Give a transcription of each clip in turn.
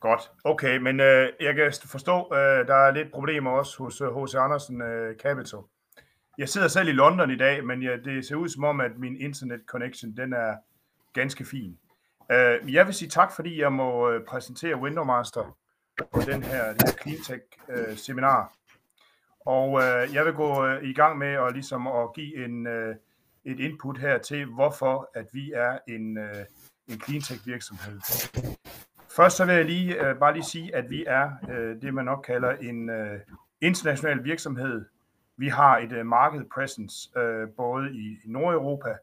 Godt. Okay, men øh, jeg kan forstå, øh, der er lidt problemer også hos øh, H.C. Andersen øh, Capital. Jeg sidder selv i London i dag, men ja, det ser ud som om, at min internet connection, den er ganske fin. Øh, jeg vil sige tak, fordi jeg må øh, præsentere Windowmaster på den her, den her Cleantech øh, seminar. Og øh, jeg vil gå øh, i gang med at, ligesom, at give en, øh, et input her til, hvorfor at vi er en, øh, en cleantech virksomhed. Først så vil jeg lige, øh, bare lige sige, at vi er øh, det, man nok kalder en øh, international virksomhed. Vi har et øh, market presence øh, både i Nordeuropa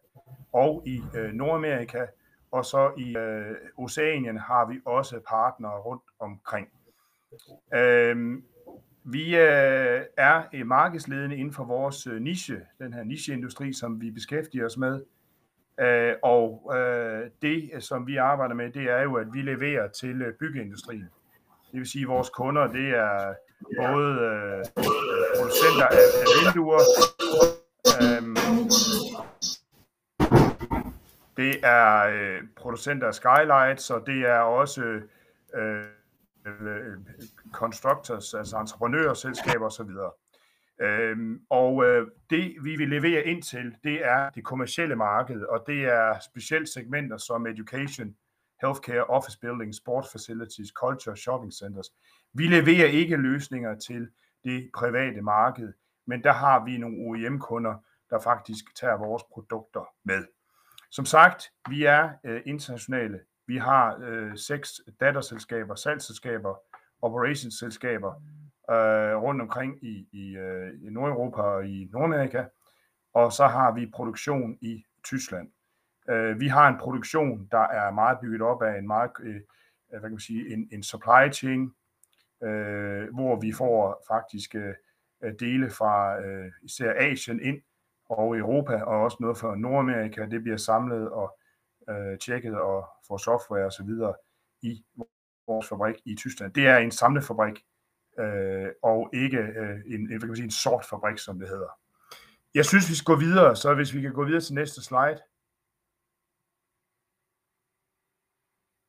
og i øh, Nordamerika, og så i øh, Oceanien har vi også partnere rundt omkring. Øh, vi øh, er øh, markedsledende inden for vores øh, niche, den her nicheindustri, som vi beskæftiger os med. Øh, og øh, det, øh, som vi arbejder med, det er jo, at vi leverer til øh, byggeindustrien. Det vil sige, at vores kunder, det er både øh, producenter af, af vinduer, øh, det er øh, producenter af skylights, og det er også øh, øh, øh constructors, altså entreprenørselskaber osv. Øhm, og øh, det, vi vil levere ind til, det er det kommercielle marked, og det er specielt segmenter som education, healthcare, office buildings, sport facilities, culture, shopping centers. Vi leverer ikke løsninger til det private marked, men der har vi nogle OEM-kunder, der faktisk tager vores produkter med. Som sagt, vi er øh, internationale. Vi har øh, seks datterselskaber, salgsselskaber, operationsselskaber, øh, rundt omkring i, i, øh, i Nordeuropa og i Nordamerika, og så har vi produktion i Tyskland. Øh, vi har en produktion, der er meget bygget op af en meget, øh, øh, hvad kan man sige, en, en supply chain, øh, hvor vi får faktisk øh, dele fra øh, især Asien ind og Europa, og også noget fra Nordamerika. Det bliver samlet og øh, tjekket og får software osv. i vores fabrik i Tyskland. Det er en samlefabrik, øh, og ikke øh, en, en, hvad kan man sige, en sort fabrik, som det hedder. Jeg synes, vi skal gå videre, så hvis vi kan gå videre til næste slide.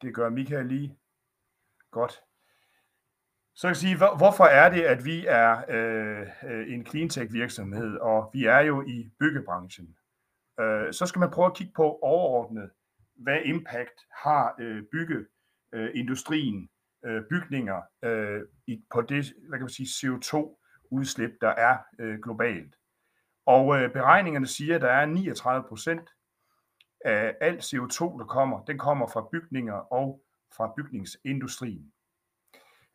Det gør Michael lige. Godt. Så kan jeg sige, hvorfor er det, at vi er øh, øh, en cleantech virksomhed, og vi er jo i byggebranchen. Øh, så skal man prøve at kigge på overordnet, hvad impact har øh, byggeindustrien øh, øh, bygninger øh, i, på det hvad kan man sige, CO2-udslip, der er øh, globalt. Og øh, beregningerne siger, at der er 39 procent af alt CO2, der kommer, den kommer fra bygninger og fra bygningsindustrien.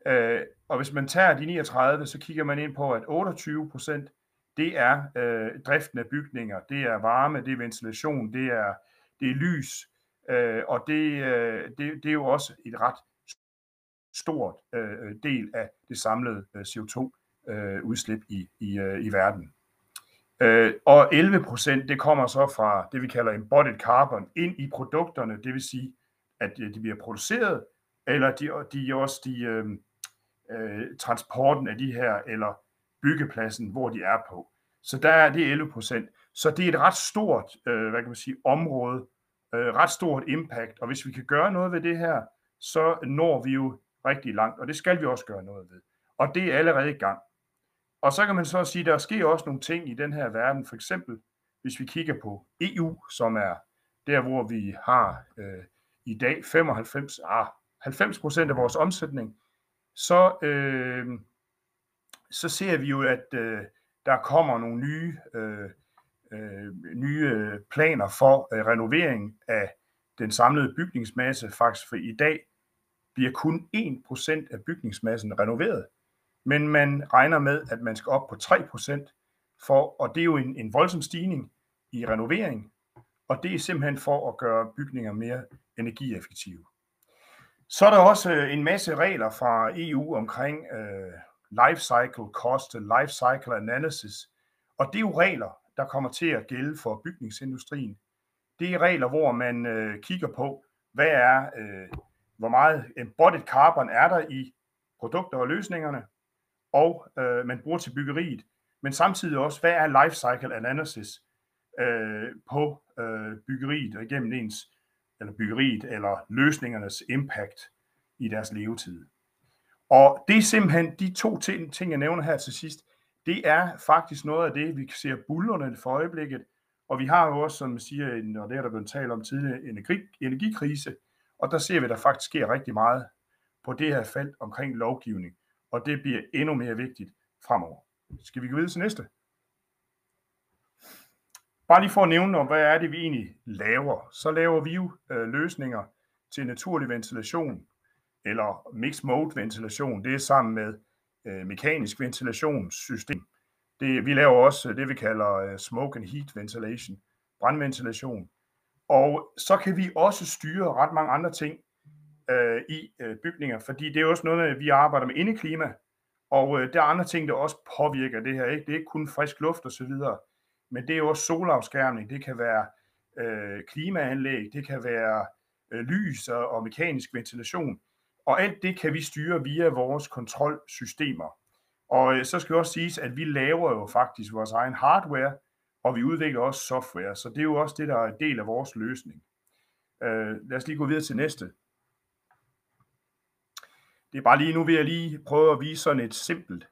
Øh, og hvis man tager de 39, så kigger man ind på, at 28 procent, det er øh, driften af bygninger, det er varme, det er ventilation, det er, det er lys, øh, og det, øh, det, det er jo også et ret stort øh, øh, del af det samlede øh, CO2-udslip øh, i, i, øh, i verden. Øh, og 11 procent, det kommer så fra det, vi kalder embodied carbon, ind i produkterne, det vil sige, at øh, de bliver produceret, eller de, de også de, øh, øh, transporten af de her, eller byggepladsen, hvor de er på. Så der er det 11 procent. Så det er et ret stort, øh, hvad kan man sige, område, øh, ret stort impact, og hvis vi kan gøre noget ved det her, så når vi jo rigtig langt, og det skal vi også gøre noget ved. Og det er allerede i gang. Og så kan man så sige, at der sker også nogle ting i den her verden, for eksempel hvis vi kigger på EU, som er der, hvor vi har øh, i dag 95, ah, 90 procent af vores omsætning, så, øh, så ser vi jo, at øh, der kommer nogle nye, øh, øh, nye planer for øh, renovering af den samlede bygningsmasse. Faktisk for i dag bliver kun 1% af bygningsmassen renoveret. Men man regner med, at man skal op på 3%, for, og det er jo en, en voldsom stigning i renovering, og det er simpelthen for at gøre bygninger mere energieffektive. Så er der også øh, en masse regler fra EU omkring øh, life cycle cost, life cycle analysis, og det er jo regler, der kommer til at gælde for bygningsindustrien. Det er regler, hvor man øh, kigger på, hvad er øh, hvor meget embodied carbon er der i produkter og løsningerne, og øh, man bruger til byggeriet, men samtidig også, hvad er life cycle analysis øh, på øh, byggeriet og igennem ens, eller byggeriet, eller løsningernes impact i deres levetid. Og det er simpelthen de to ting, ting, jeg nævner her til sidst, det er faktisk noget af det, vi ser bullerne for øjeblikket, og vi har jo også, som man siger, og det er der blevet talt om tidligere, energi, energikrise, og der ser vi, at der faktisk sker rigtig meget på det her felt omkring lovgivning, og det bliver endnu mere vigtigt fremover. Skal vi gå videre til næste? Bare lige for at nævne om, hvad er det, vi egentlig laver. Så laver vi jo øh, løsninger til naturlig ventilation, eller mixed mode ventilation. Det er sammen med øh, mekanisk ventilationssystem. Det, vi laver også øh, det, vi kalder øh, smoke and heat ventilation, brandventilation. Og så kan vi også styre ret mange andre ting øh, i øh, bygninger, fordi det er også noget, vi arbejder med indeklima, og øh, der er andre ting, der også påvirker det her. Ikke? Det er ikke kun frisk luft og så videre, men det er også solafskærmning, det kan være øh, klimaanlæg, det kan være øh, lys og, og mekanisk ventilation. Og alt det kan vi styre via vores kontrolsystemer. Og øh, så skal vi også sige, at vi laver jo faktisk vores egen hardware, og vi udvikler også software, så det er jo også det, der er en del af vores løsning. Øh, lad os lige gå videre til næste. Det er bare lige nu, vil jeg lige prøve at vise sådan et simpelt,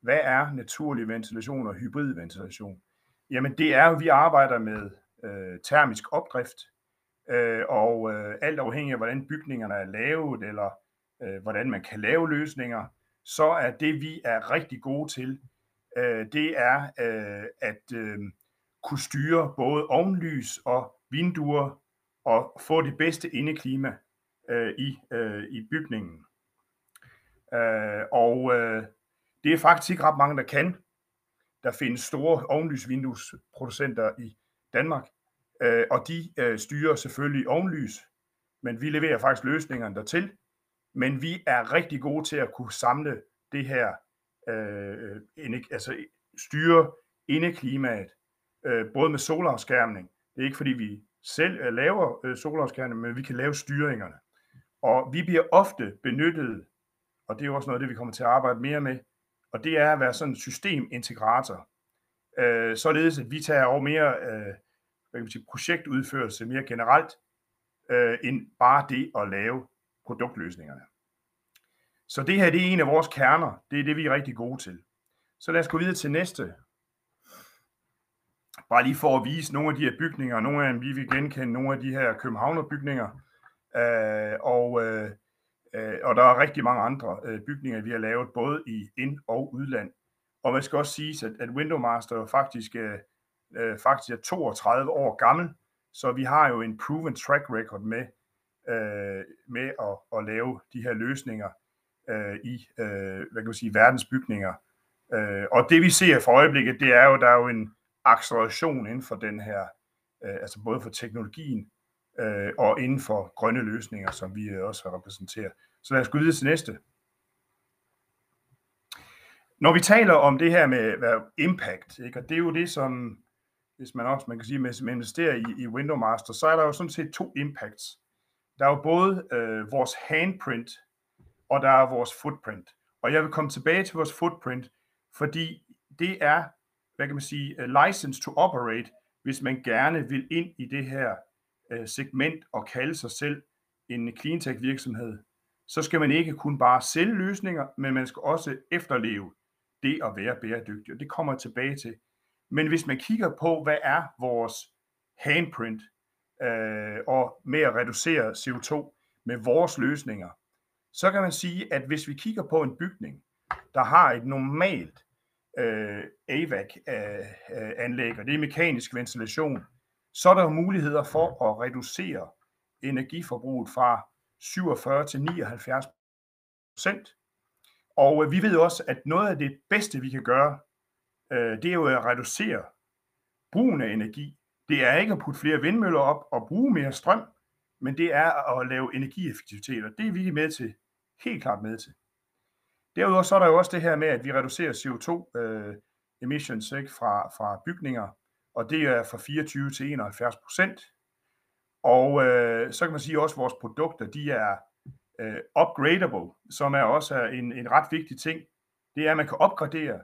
hvad er naturlig ventilation og hybridventilation? Jamen det er jo, vi arbejder med øh, termisk opdrift, øh, og øh, alt afhængig af, hvordan bygningerne er lavet, eller øh, hvordan man kan lave løsninger, så er det, vi er rigtig gode til, øh, det er øh, at øh, kunne styre både ovenlys og vinduer, og få det bedste indeklima øh, i, øh, i bygningen. Øh, og øh, det er faktisk ikke ret mange, der kan. Der findes store ovenlysvinduesproducenter i Danmark, øh, og de øh, styrer selvfølgelig ovenlys, men vi leverer faktisk løsningerne dertil. Men vi er rigtig gode til at kunne samle det her, øh, altså styre indeklimaet, øh, både med solafskærmning. Det er ikke fordi vi selv øh, laver øh, solafskærmning, men vi kan lave styringerne. Og vi bliver ofte benyttet, og det er også noget det, vi kommer til at arbejde mere med, og det er at være sådan en systemintegrator. Øh, således at vi tager over mere øh, hvad kan man sige, projektudførelse mere generelt, øh, end bare det at lave produktløsningerne. Så det her det er en af vores kerner. Det er det, vi er rigtig gode til. Så lad os gå videre til næste. Bare lige for at vise nogle af de her bygninger. Nogle af dem, vi vil genkende nogle af de her Københavner-bygninger. Øh, og, øh, øh, og der er rigtig mange andre øh, bygninger, vi har lavet, både i ind- og udland. Og man skal også sige, at, at Windowmaster faktisk, øh, øh, faktisk er 32 år gammel, så vi har jo en proven track record med, øh, med at, at lave de her løsninger øh, i øh, hvad kan man sige, verdens bygninger. Øh, og det vi ser for øjeblikket, det er jo, der er jo en acceleration inden for den her, øh, altså både for teknologien øh, og inden for grønne løsninger, som vi øh, også har repræsenteret. Så lad os gå videre til næste. Når vi taler om det her med hvad, impact, ikke, og det er jo det, som hvis man også man kan sige, med, med investerer i, i Window Master, så er der jo sådan set to impacts. Der er jo både øh, vores handprint, og der er vores footprint. Og jeg vil komme tilbage til vores footprint, fordi det er, hvad kan man sige, øh, license to operate, hvis man gerne vil ind i det her øh, segment og kalde sig selv en cleantech virksomhed, så skal man ikke kun bare sælge løsninger, men man skal også efterleve det at være bæredygtig, og det kommer jeg tilbage til. Men hvis man kigger på, hvad er vores handprint, øh, og med at reducere CO2 med vores løsninger, så kan man sige, at hvis vi kigger på en bygning, der har et normalt øh, AVAC-anlæg, øh, øh, og det er mekanisk ventilation, så er der jo muligheder for at reducere energiforbruget fra 47 til 79 procent. Og øh, vi ved også, at noget af det bedste, vi kan gøre, det er jo at reducere brugen af energi. Det er ikke at putte flere vindmøller op og bruge mere strøm, men det er at lave energieffektivitet, og det er vi med til, helt klart med til. Derudover så er der jo også det her med, at vi reducerer CO2 øh, emissions ikke, fra, fra bygninger, og det er fra 24 til 71 procent. Og øh, så kan man sige også, at vores produkter, de er øh, upgradable, som er også en, en ret vigtig ting. Det er, at man kan opgradere,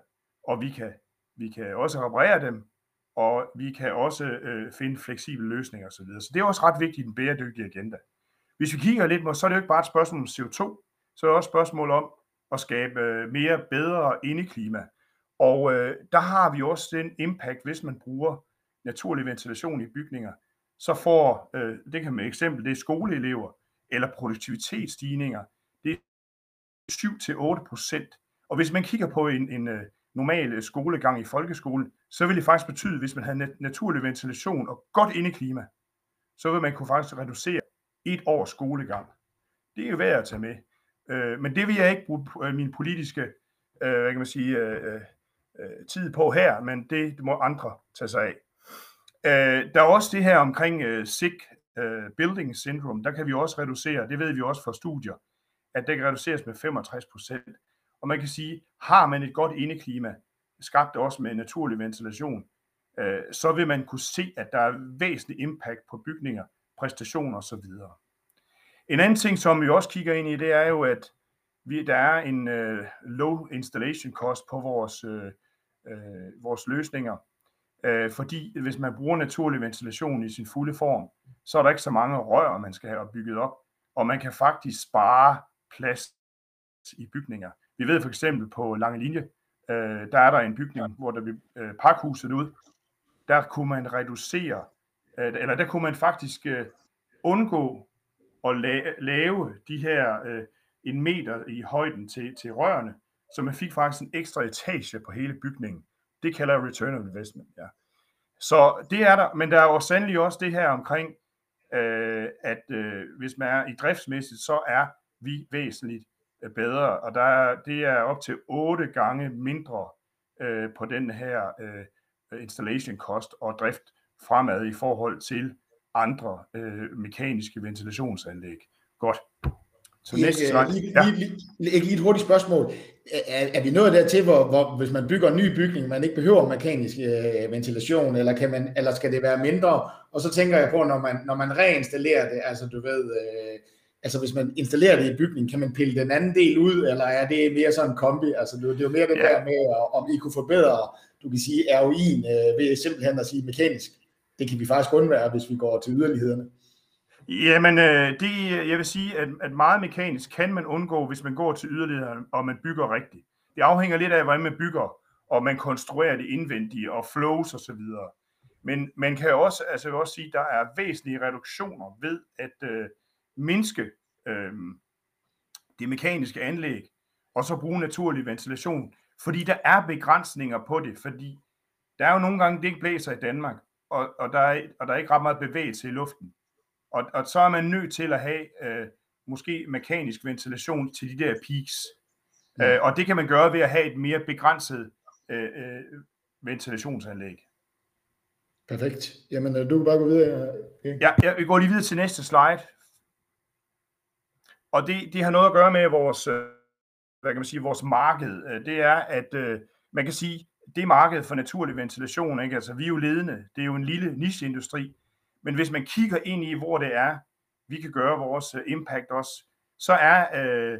og vi kan, vi kan også reparere dem, og vi kan også øh, finde fleksible løsninger osv. Så det er også ret vigtigt i den bæredygtige agenda. Hvis vi kigger lidt på, så er det jo ikke bare et spørgsmål om CO2, så er det også et spørgsmål om at skabe øh, mere bedre indeklima. Og øh, der har vi også den impact, hvis man bruger naturlig ventilation i bygninger, så får, øh, det kan man eksempel, det er skoleelever, eller produktivitetsstigninger, det er 7-8 procent. Og hvis man kigger på en, en øh, normal øh, skolegang i folkeskolen, så vil det faktisk betyde, hvis man havde naturlig ventilation og godt indeklima, så vil man kunne faktisk reducere et års skolegang. Det er jo værd at tage med. Øh, men det vil jeg ikke bruge øh, min politiske øh, hvad kan man sige, øh, øh, øh, tid på her, men det, må andre tage sig af. Øh, der er også det her omkring øh, sick øh, building syndrome, der kan vi også reducere, det ved vi også fra studier, at det kan reduceres med 65 procent. Og man kan sige, har man et godt indeklima, skabt også med naturlig ventilation, øh, så vil man kunne se, at der er væsentlig impact på bygninger, præstationer osv. En anden ting, som vi også kigger ind i, det er jo, at vi, der er en øh, low installation cost på vores, øh, øh, vores løsninger, øh, fordi hvis man bruger naturlig ventilation i sin fulde form, så er der ikke så mange rør, man skal have bygget op, og man kan faktisk spare plads i bygninger. Vi ved for eksempel på Lange Linje, øh, der er der en bygning, hvor der bliver øh, pakhuset ud. Der kunne man reducere, øh, eller der kunne man faktisk øh, undgå at la- lave de her øh, en meter i højden til, til rørene, så man fik faktisk en ekstra etage på hele bygningen. Det kalder jeg return on investment, ja. Så det er der, men der er jo sandelig også det her omkring, øh, at øh, hvis man er i driftsmæssigt, så er vi væsentligt øh, bedre, og der er, det er op til otte gange mindre øh, på den her øh, installation cost og drift fremad i forhold til andre øh, mekaniske ventilationsanlæg. Godt. Så næste slide. Lige, ja. lige, lige, lige et hurtigt spørgsmål. Er, er vi nået dertil, hvor, hvor hvis man bygger en ny bygning, man ikke behøver mekanisk øh, ventilation, eller, kan man, eller skal det være mindre? Og så tænker jeg på, når man, når man reinstallerer det, altså du ved, øh, altså hvis man installerer det i bygningen, kan man pille den anden del ud, eller er det mere sådan en kombi? Altså det, er jo mere det ja. der med, om I kunne forbedre, du kan sige, ROI'en øh, ved simpelthen at sige mekanisk. Det kan vi faktisk undvære, hvis vi går til yderlighederne. Jamen, øh, det, jeg vil sige, at, at meget mekanisk kan man undgå, hvis man går til yderlighederne, og man bygger rigtigt. Det afhænger lidt af, hvordan man bygger, og man konstruerer det indvendige, og flows osv. Men man kan også, altså jeg vil også sige, at der er væsentlige reduktioner ved at øh, mindske øh, det mekaniske anlæg, og så bruge naturlig ventilation. Fordi der er begrænsninger på det, fordi der er jo nogle gange, det ikke blæser i Danmark, og, og, der, er, og der er ikke ret meget bevægelse i luften. Og, og så er man nødt til at have øh, måske mekanisk ventilation til de der peaks. Ja. Øh, og det kan man gøre ved at have et mere begrænset øh, øh, ventilationsanlæg. Perfekt. Jamen, øh, du kan bare gå videre. Okay. Ja, ja, vi går lige videre til næste slide. Og det, det har noget at gøre med vores, øh, hvad kan man sige, vores marked. Øh, det er, at øh, man kan sige, det marked for naturlig ventilation, ikke? altså vi er jo ledende, det er jo en lille nicheindustri, men hvis man kigger ind i, hvor det er, vi kan gøre vores øh, impact også, så er øh,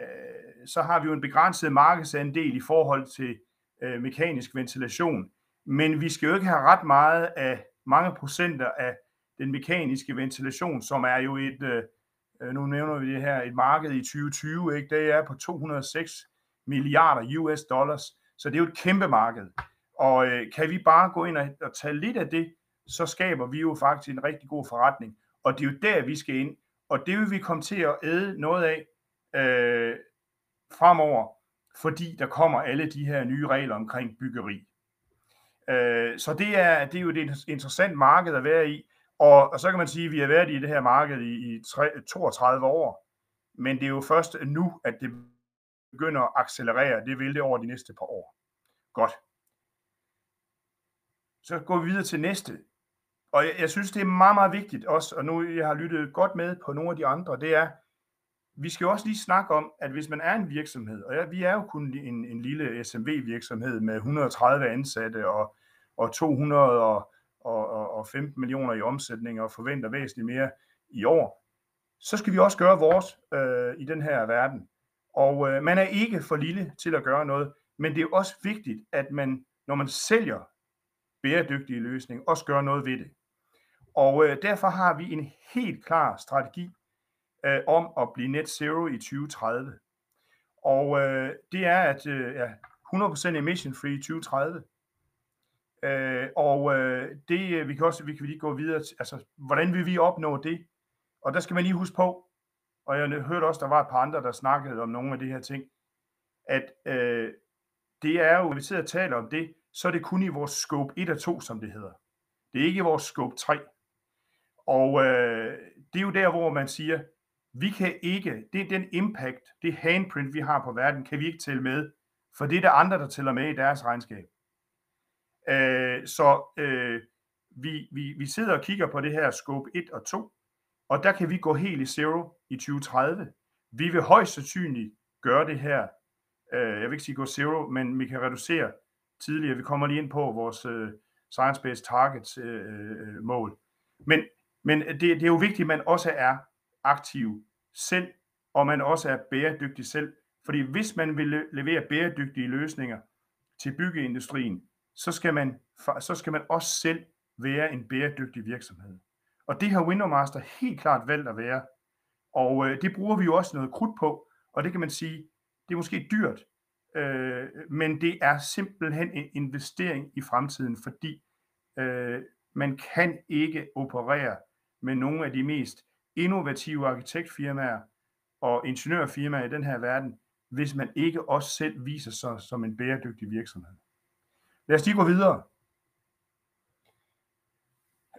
øh, så har vi jo en begrænset markedsandel i forhold til øh, mekanisk ventilation. Men vi skal jo ikke have ret meget af mange procenter af den mekaniske ventilation, som er jo et, øh, øh nu nævner vi det her, et marked i 2020, ikke? det er på 206 milliarder US dollars, så det er jo et kæmpe marked. Og øh, kan vi bare gå ind og, og tage lidt af det, så skaber vi jo faktisk en rigtig god forretning. Og det er jo der, vi skal ind. Og det vil vi komme til at æde noget af øh, fremover, fordi der kommer alle de her nye regler omkring byggeri. Øh, så det er, det er jo et interessant marked at være i. Og, og så kan man sige, at vi har været i det her marked i, i tre, 32 år, men det er jo først nu, at det begynder at accelerere. Det vil det over de næste par år. Godt. Så går vi videre til næste. Og jeg, jeg synes, det er meget, meget vigtigt også, og nu jeg har lyttet godt med på nogle af de andre, det er, vi skal jo også lige snakke om, at hvis man er en virksomhed, og ja, vi er jo kun en, en lille SMV-virksomhed med 130 ansatte og, og 200 og og, og, og 15 millioner i omsætning og forventer væsentligt mere i år, så skal vi også gøre vores øh, i den her verden. Og øh, man er ikke for lille til at gøre noget, men det er også vigtigt, at man, når man sælger bæredygtige løsninger, også gør noget ved det. Og øh, derfor har vi en helt klar strategi øh, om at blive net zero i 2030. Og øh, det er, at øh, ja, 100% emission free i 2030. Øh, og øh, det, øh, vi kan også vi kan lige gå videre til, altså, hvordan vil vi opnå det? Og der skal man lige huske på, og jeg hørte også, der var et par andre, der snakkede om nogle af de her ting, at øh, det er jo, når vi sidder og taler om det, så er det kun i vores scope 1 og 2, som det hedder. Det er ikke i vores scope 3. Og øh, det er jo der, hvor man siger, vi kan ikke, det er den impact, det handprint, vi har på verden, kan vi ikke tælle med, for det er der andre, der tæller med i deres regnskab. Øh, så øh, vi, vi, vi sidder og kigger på det her scope 1 og 2, og der kan vi gå helt i zero i 2030. Vi vil højst sandsynligt gøre det her, øh, jeg vil ikke sige gå zero, men vi kan reducere tidligere. Vi kommer lige ind på vores øh, science-based targets øh, mål. Men, men det, det er jo vigtigt, at man også er aktiv selv, og man også er bæredygtig selv. Fordi hvis man vil levere bæredygtige løsninger til byggeindustrien, så skal man, så skal man også selv være en bæredygtig virksomhed. Og det har Windowmaster helt klart valgt at være. Og øh, det bruger vi jo også noget krudt på, og det kan man sige, det er måske dyrt, øh, men det er simpelthen en investering i fremtiden, fordi øh, man kan ikke operere med nogle af de mest innovative arkitektfirmaer og ingeniørfirmaer i den her verden, hvis man ikke også selv viser sig som en bæredygtig virksomhed. Lad os lige gå videre.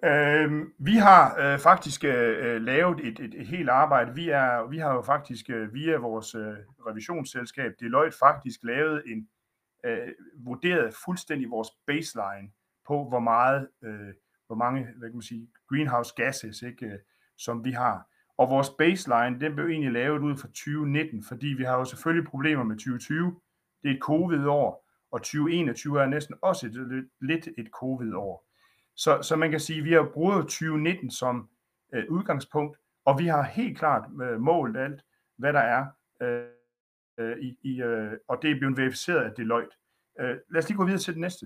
Øh, vi har øh, faktisk øh, øh, lavet et, et, et helt arbejde. Vi, er, vi har jo faktisk øh, via vores øh, revisionsselskab Deloitte faktisk lavet en øh, vurderet fuldstændig vores baseline på hvor meget øh, hvor mange hvad kan man sige greenhouse gases ikke, øh, som vi har. Og vores baseline den blev egentlig lavet ud fra 2019, fordi vi har jo selvfølgelig problemer med 2020. Det er et covid-år, og 2021 er næsten også et, lidt et covid-år. Så, så man kan sige, at vi har brugt 2019 som øh, udgangspunkt, og vi har helt klart øh, målt alt, hvad der er øh, øh i, i øh, og det er blevet verificeret af Deloitte. Øh, lad os lige gå videre til det næste.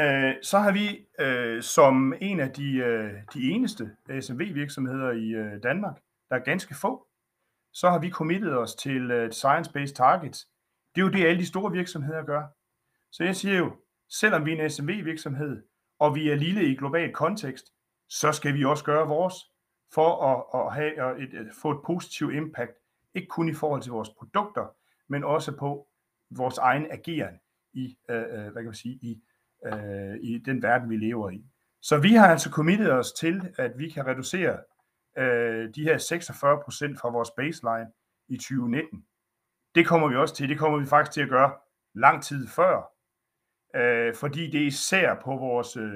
Øh, så har vi øh, som en af de, øh, de eneste SMV-virksomheder i øh, Danmark, der er ganske få, så har vi committet os til øh, Science-Based Targets. Det er jo det, alle de store virksomheder gør. Så jeg siger jo, selvom vi er en SMV-virksomhed, og vi er lille i global kontekst, så skal vi også gøre vores for at, at have et, at få et positivt impact, ikke kun i forhold til vores produkter, men også på vores egen ageren i, øh, øh hvad kan man sige, i, øh, i den verden, vi lever i. Så vi har altså committet os til, at vi kan reducere øh, de her 46% fra vores baseline i 2019. Det kommer vi også til. Det kommer vi faktisk til at gøre lang tid før, øh, fordi det er især på vores øh,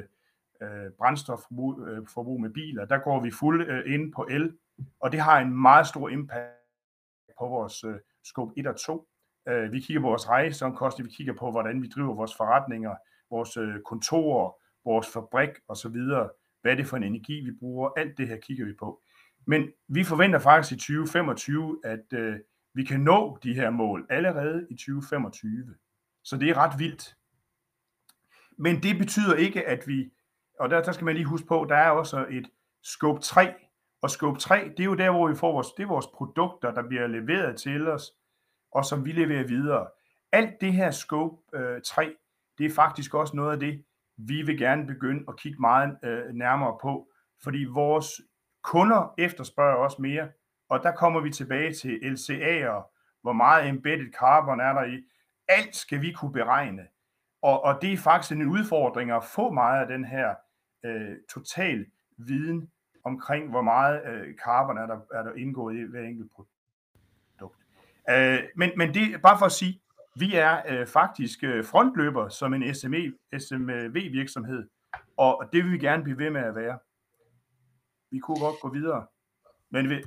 øh brændstofforbrug øh, forbrug med biler, der går vi fuld øh, ind på el, og det har en meget stor impact på vores øh, scope 1 og 2. Øh, vi kigger på vores rejseomkostninger, vi kigger på, hvordan vi driver vores forretninger, vores øh, kontorer, vores fabrik osv., hvad er det for en energi, vi bruger, alt det her kigger vi på. Men vi forventer faktisk i 2025, at øh, vi kan nå de her mål allerede i 2025. Så det er ret vildt. Men det betyder ikke, at vi, og der, der skal man lige huske på, der er også et scope 3, og scope 3, det er jo der, hvor vi får vores, det er vores produkter, der bliver leveret til os, og som vi leverer videre. Alt det her scope øh, 3, det er faktisk også noget af det, vi vil gerne begynde at kigge meget øh, nærmere på, fordi vores kunder efterspørger også mere, og der kommer vi tilbage til LCA'er, hvor meget embedded carbon er der i. Alt skal vi kunne beregne. Og, og det er faktisk en udfordring at få meget af den her øh, total viden omkring, hvor meget øh, carbon er der, er der indgået i hver enkelt produkt. Øh, men, men det er bare for at sige, vi er øh, faktisk øh, frontløber som en SME, SMV-virksomhed, og det vil vi gerne blive ved med at være. Vi kunne godt gå videre. Men vi,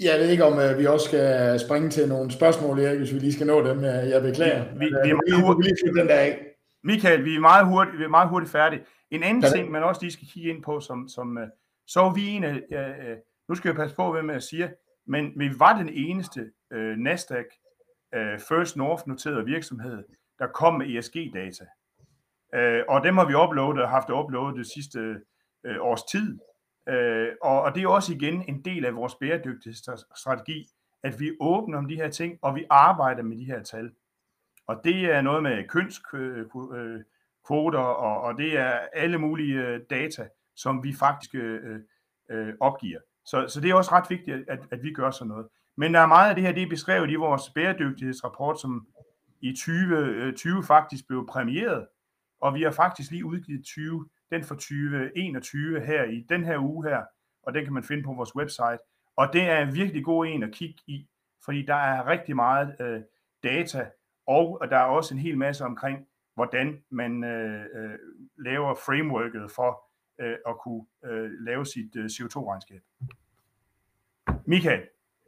jeg ved ikke, om uh, vi også skal springe til nogle spørgsmål, Erik, hvis vi lige skal nå dem. Jeg beklager. Vi, vi, vi, er meget hurtigt, lige den der af. Michael, vi er meget hurtigt, vi er meget hurtigt færdige. En anden ja, ting, man også lige skal kigge ind på, som, som uh, så er vi en af, uh, nu skal jeg passe på, hvad jeg siger, men vi var den eneste uh, Nasdaq uh, First North noterede virksomhed, der kom med ESG-data. Uh, og dem har vi uploadet og haft uploadet det sidste uh, års tid. Øh, og, og det er også igen en del af vores bæredygtighedsstrategi, at vi åbner om de her ting, og vi arbejder med de her tal. Og det er noget med kønskvoter, øh, øh, og, og det er alle mulige øh, data, som vi faktisk øh, øh, opgiver. Så, så det er også ret vigtigt, at, at vi gør sådan noget. Men der er meget af det her, det er beskrevet i vores bæredygtighedsrapport, som i 2020 faktisk blev præmieret, og vi har faktisk lige udgivet 20, den for 2021 her i den her uge her, og den kan man finde på vores website. Og det er en virkelig god en at kigge i, fordi der er rigtig meget øh, data, og der er også en hel masse omkring, hvordan man øh, øh, laver frameworket for øh, at kunne øh, lave sit øh, CO2-regnskab. Michael?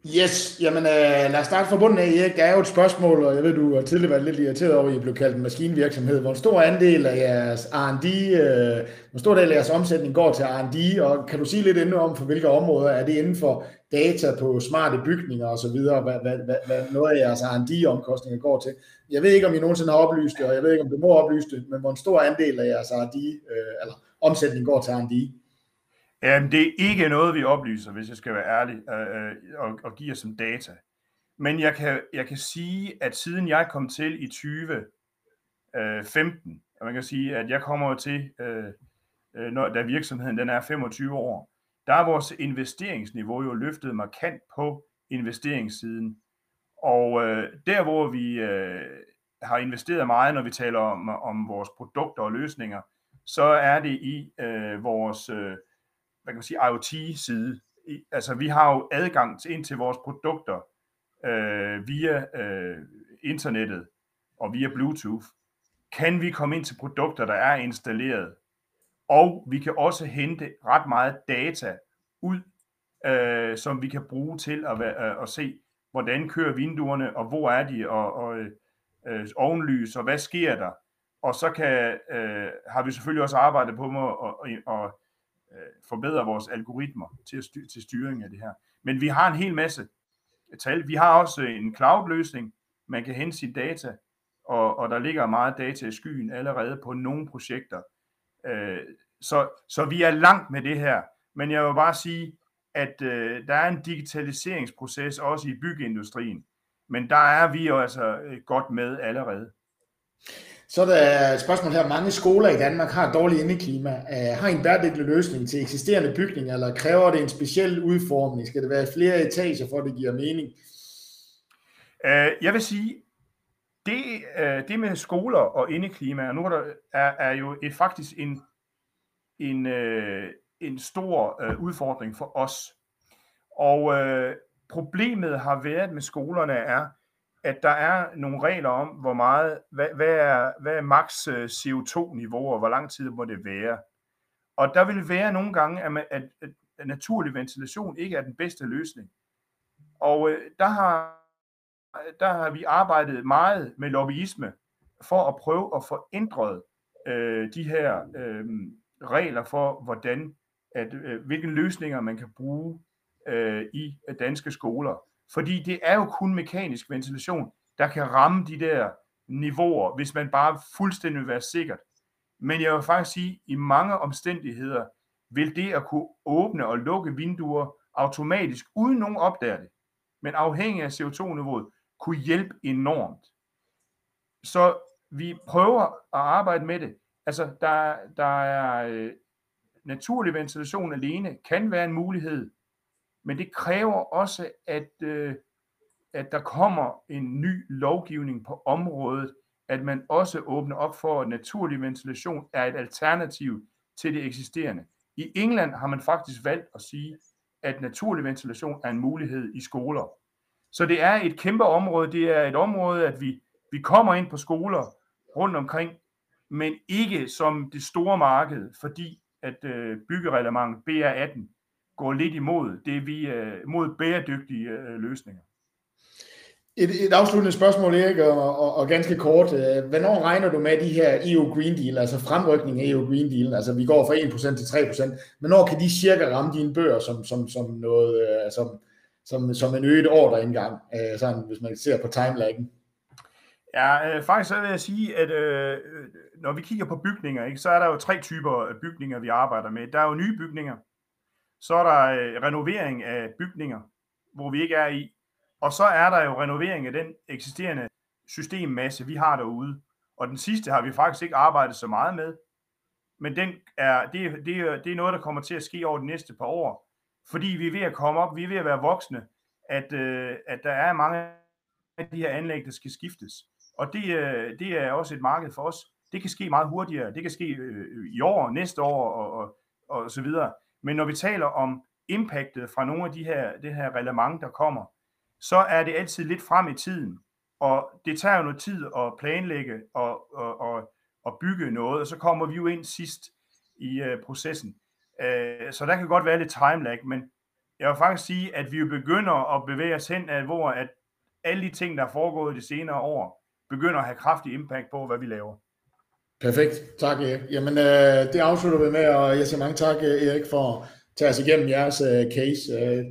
Yes, jamen øh, lad os starte fra bunden af, Erik. Der er jo et spørgsmål, og jeg ved, du har tidligere været lidt irriteret over, at I blev kaldt en maskinvirksomhed. Hvor stor andel af jeres R&D, øh, hvor stor del af jeres omsætning går til R&D, og kan du sige lidt endnu om, for hvilke områder er det inden for data på smarte bygninger osv., hvad, hvad, hvad, hvad noget af jeres R&D-omkostninger går til? Jeg ved ikke, om I nogensinde har oplyst det, og jeg ved ikke, om du må oplyse det, men hvor en stor andel af jeres R&D, øh, eller omsætning går til R&D? Jamen, det er ikke noget, vi oplyser, hvis jeg skal være ærlig, øh, og, og giver som data. Men jeg kan, jeg kan sige, at siden jeg kom til i 2015, øh, og man kan sige, at jeg kommer til, øh, øh når, da virksomheden den er 25 år, der er vores investeringsniveau jo løftet markant på investeringssiden. Og øh, der, hvor vi øh, har investeret meget, når vi taler om, om vores produkter og løsninger, så er det i øh, vores øh, hvad kan man sige, IoT-side. Altså, vi har jo adgang til, ind til vores produkter øh, via øh, internettet og via Bluetooth. Kan vi komme ind til produkter, der er installeret? Og vi kan også hente ret meget data ud, øh, som vi kan bruge til at, øh, at se, hvordan kører vinduerne, og hvor er de, og, og øh, ovenlys, og hvad sker der? Og så kan, øh, har vi selvfølgelig også arbejdet på at, at, at øh, forbedre vores algoritmer til, at styr, til styring af det her. Men vi har en hel masse tal. Vi har også en cloud-løsning, man kan hente sit data, og, og der ligger meget data i skyen allerede på nogle projekter. Øh, så, så vi er langt med det her. Men jeg vil bare sige, at øh, der er en digitaliseringsproces også i byggeindustrien. Men der er vi jo altså øh, godt med allerede. Så er der et spørgsmål her. Mange skoler i Danmark har dårligt indeklima. Øh, har en bæredygtig løsning til eksisterende bygninger, eller kræver det en speciel udformning? Skal det være flere etager, for at det giver mening? Øh, jeg vil sige, det, øh, det med skoler og indeklima, og nu er, der, er, er jo et, faktisk en, en, øh, en stor øh, udfordring for os. Og øh, problemet har været med skolerne er, at der er nogle regler om, hvor meget, hvad, hvad er, hvad er maks CO2-niveau, og hvor lang tid må det være. Og der vil være nogle gange, at, man, at, at naturlig ventilation ikke er den bedste løsning. Og øh, der, har, Øh, der har vi arbejdet meget med lobbyisme for at prøve at få ændret øh, de her øh, regler for, hvordan at, øh, hvilke løsninger man kan bruge øh, i øh, danske skoler. Fordi det er jo kun mekanisk ventilation, der kan ramme de der niveauer, hvis man bare fuldstændig vil være sikkert. Men jeg vil faktisk sige, at i mange omstændigheder vil det at kunne åbne og lukke vinduer automatisk, uden nogen opdager det, men afhængig af CO2-niveauet, kunne hjælpe enormt. Så vi prøver at arbejde med det. Altså, der, der er øh, naturlig ventilation alene, kan være en mulighed, men det kræver også, at, øh, at der kommer en ny lovgivning på området, at man også åbner op for, at naturlig ventilation er et alternativ til det eksisterende. I England har man faktisk valgt at sige, at naturlig ventilation er en mulighed i skoler. Så det er et kæmpe område. Det er et område, at vi, vi kommer ind på skoler rundt omkring, men ikke som det store marked, fordi at øh, byggereglementet BR18 går lidt imod det, vi øh, mod bæredygtige øh, løsninger. Et, et afsluttende spørgsmål, Erik, og, og, og ganske kort. Øh, hvornår regner du med de her EU Green Deal, altså fremrykning af EU Green Deal? Altså vi går fra 1% til 3%. Hvornår kan de cirka ramme dine bøger som, som, som, noget, øh, som, som, som en øget ordreindgang, øh, sådan, hvis man ser på timelaggen? Ja, øh, faktisk så vil jeg sige, at øh, øh, når vi kigger på bygninger, ikke, så er der jo tre typer af bygninger, vi arbejder med. Der er jo nye bygninger, Så er der øh, renovering af bygninger, hvor vi ikke er i. Og så er der jo renovering af den eksisterende systemmasse, vi har derude. Og den sidste har vi faktisk ikke arbejdet så meget med. Men den er, det, det, det er noget, der kommer til at ske over de næste par år. Fordi vi er ved at komme op, vi er ved at være voksne, at, øh, at der er mange af de her anlæg, der skal skiftes. Og det, øh, det er også et marked for os. Det kan ske meget hurtigere. Det kan ske øh, i år, næste år og, og, og så videre. Men når vi taler om impactet fra nogle af de her, det her relevant, der kommer, så er det altid lidt frem i tiden. Og det tager jo noget tid at planlægge og, og, og, og bygge noget, og så kommer vi jo ind sidst i øh, processen. Øh, så der kan godt være lidt time lag, men jeg vil faktisk sige, at vi jo begynder at bevæge os hen, at, hvor at alle de ting, der er foregået de senere år, begynder at have kraftig impact på, hvad vi laver. Perfekt. Tak, Erik. Jamen, øh, det afslutter vi med, og jeg siger mange tak, øh, Erik, for at tage os igennem jeres øh, case. Øh,